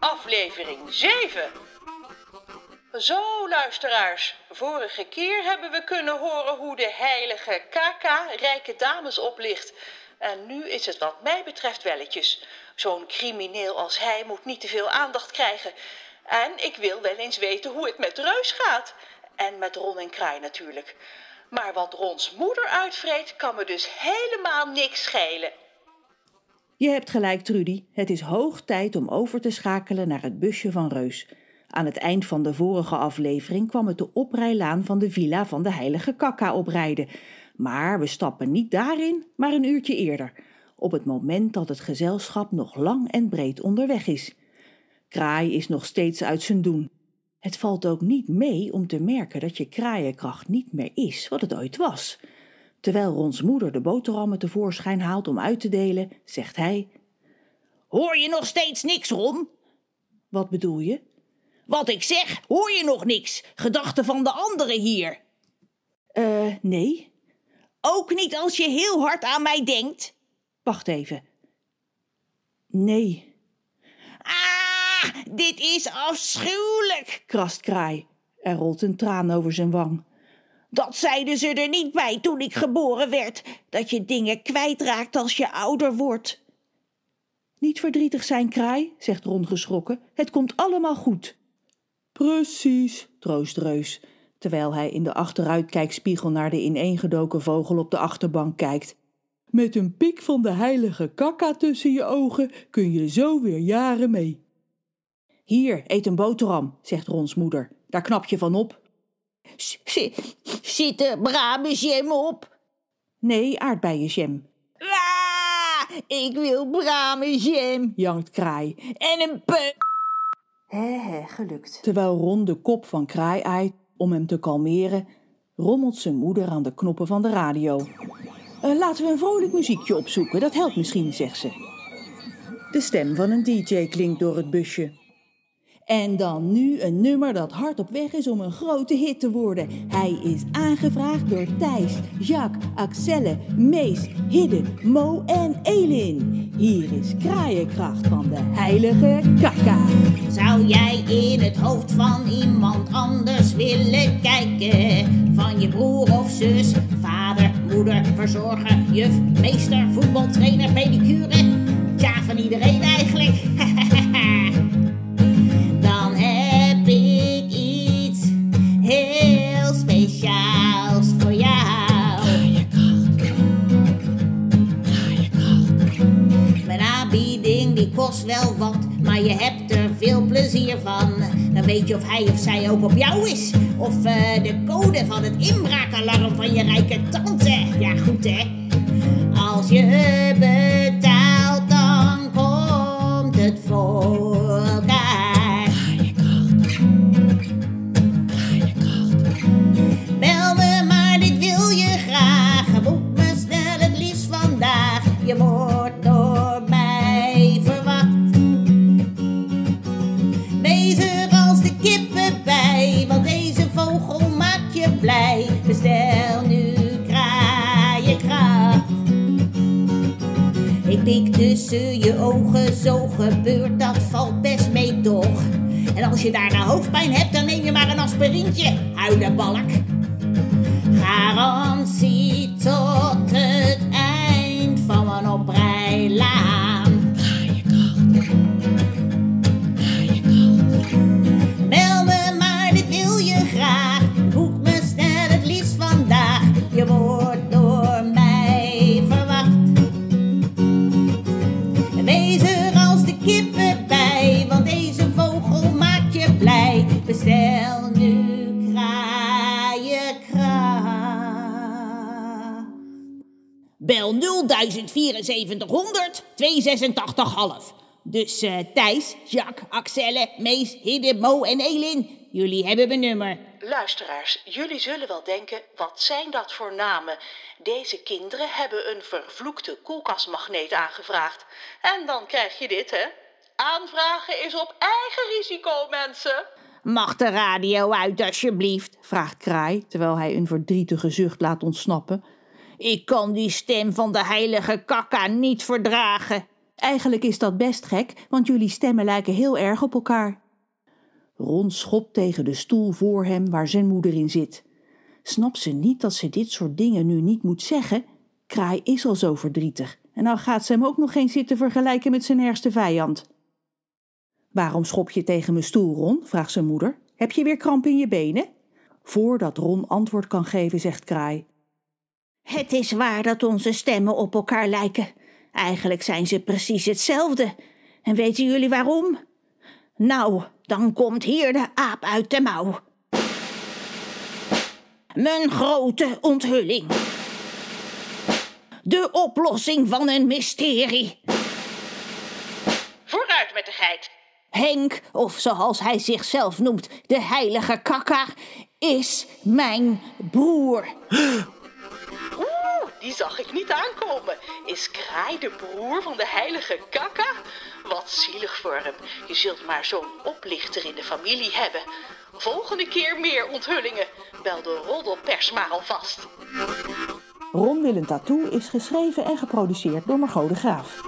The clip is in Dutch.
Aflevering 7. Zo, luisteraars. Vorige keer hebben we kunnen horen hoe de heilige Kaka rijke dames oplicht. En nu is het wat mij betreft welletjes. Zo'n crimineel als hij moet niet te veel aandacht krijgen. En ik wil wel eens weten hoe het met Reus gaat. En met Ron en Kraai natuurlijk. Maar wat Rons moeder uitvreet, kan me dus helemaal niks schelen. Je hebt gelijk, Trudy. Het is hoog tijd om over te schakelen naar het busje van Reus. Aan het eind van de vorige aflevering kwam het de oprijlaan van de villa van de heilige Kakka oprijden. Maar we stappen niet daarin, maar een uurtje eerder. Op het moment dat het gezelschap nog lang en breed onderweg is. Kraai is nog steeds uit zijn doen. Het valt ook niet mee om te merken dat je kraaienkracht niet meer is wat het ooit was. Terwijl Rons moeder de boterhammen tevoorschijn haalt om uit te delen, zegt hij: Hoor je nog steeds niks, Ron? Wat bedoel je? Wat ik zeg, hoor je nog niks? Gedachten van de anderen hier. Eh, nee. Ook niet als je heel hard aan mij denkt? Wacht even. Nee. Ah, dit is afschuwelijk, krast Kraai. Er rolt een traan over zijn wang. Dat zeiden ze er niet bij toen ik geboren werd, dat je dingen kwijtraakt als je ouder wordt. Niet verdrietig zijn, Kraai, zegt Ron geschrokken. Het komt allemaal goed. Precies, troost Reus, terwijl hij in de achteruitkijkspiegel naar de ineengedoken vogel op de achterbank kijkt. Met een pik van de heilige kakka tussen je ogen kun je zo weer jaren mee. Hier, eet een boterham, zegt Rons moeder. Daar knap je van op. Zit er bramenjam op? Nee, aardbeienjam. Ah, ik wil bramenjam, jankt Kraai. En een. Hé, hé, gelukt. Terwijl Ron de kop van Kraai aait om hem te kalmeren, rommelt zijn moeder aan de knoppen van de radio. Uh, laten we een vrolijk muziekje opzoeken, dat helpt misschien, zegt ze. De stem van een DJ klinkt door het busje. En dan nu een nummer dat hard op weg is om een grote hit te worden. Hij is aangevraagd door Thijs, Jacques, Axelle, Mees, Hidde, Mo en Elin. Hier is Kraaienkracht van de heilige Kaka. Zou jij in het hoofd van iemand anders willen kijken? Van je broer of zus, vader, moeder, verzorger, juf, meester, voetbaltrainer, pedicure? Tja, van iedereen kost wel wat, maar je hebt er veel plezier van. Dan weet je of hij of zij ook op jou is. Of eh, de code van het inbraakalarm van je rijke tante. Ja, goed hè. Als je betaalt, dan komt het voor Tussen je ogen, zo gebeurt dat valt best mee toch. En als je daarna hoofdpijn hebt, dan neem je maar een aspirintje, huilenbalk. Garantie Bestel nu kraaienkracht. Bel 07400 286,5. Dus eh, Thijs, Jacques, Axelle, Mees, Hidde, Mo en Elin, jullie hebben mijn nummer. Luisteraars, jullie zullen wel denken, wat zijn dat voor namen? Deze kinderen hebben een vervloekte koelkastmagneet aangevraagd. En dan krijg je dit, hè? Aanvragen is op eigen risico, mensen. Mag de radio uit, alsjeblieft? vraagt Kraai, terwijl hij een verdrietige zucht laat ontsnappen. Ik kan die stem van de heilige kakka niet verdragen. Eigenlijk is dat best gek, want jullie stemmen lijken heel erg op elkaar. Ron schopt tegen de stoel voor hem waar zijn moeder in zit. Snapt ze niet dat ze dit soort dingen nu niet moet zeggen? Kraai is al zo verdrietig en nou gaat ze hem ook nog geen zitten vergelijken met zijn ergste vijand. Waarom schop je tegen mijn stoel, Ron? vraagt zijn moeder. Heb je weer kramp in je benen? Voordat Ron antwoord kan geven, zegt Kraai. Het is waar dat onze stemmen op elkaar lijken. Eigenlijk zijn ze precies hetzelfde. En weten jullie waarom? Nou, dan komt hier de aap uit de mouw. Mijn grote onthulling. De oplossing van een mysterie. Vooruit met de geit. Henk, of zoals hij zichzelf noemt, de heilige kakka, is mijn broer. Oeh, die zag ik niet aankomen. Is Kraai de broer van de heilige Kakka? Wat zielig voor hem. Je zult maar zo'n oplichter in de familie hebben. Volgende keer meer onthullingen. Bel de roddelpers maar alvast. Ron wil een tattoo is geschreven en geproduceerd door Margot de Graaf.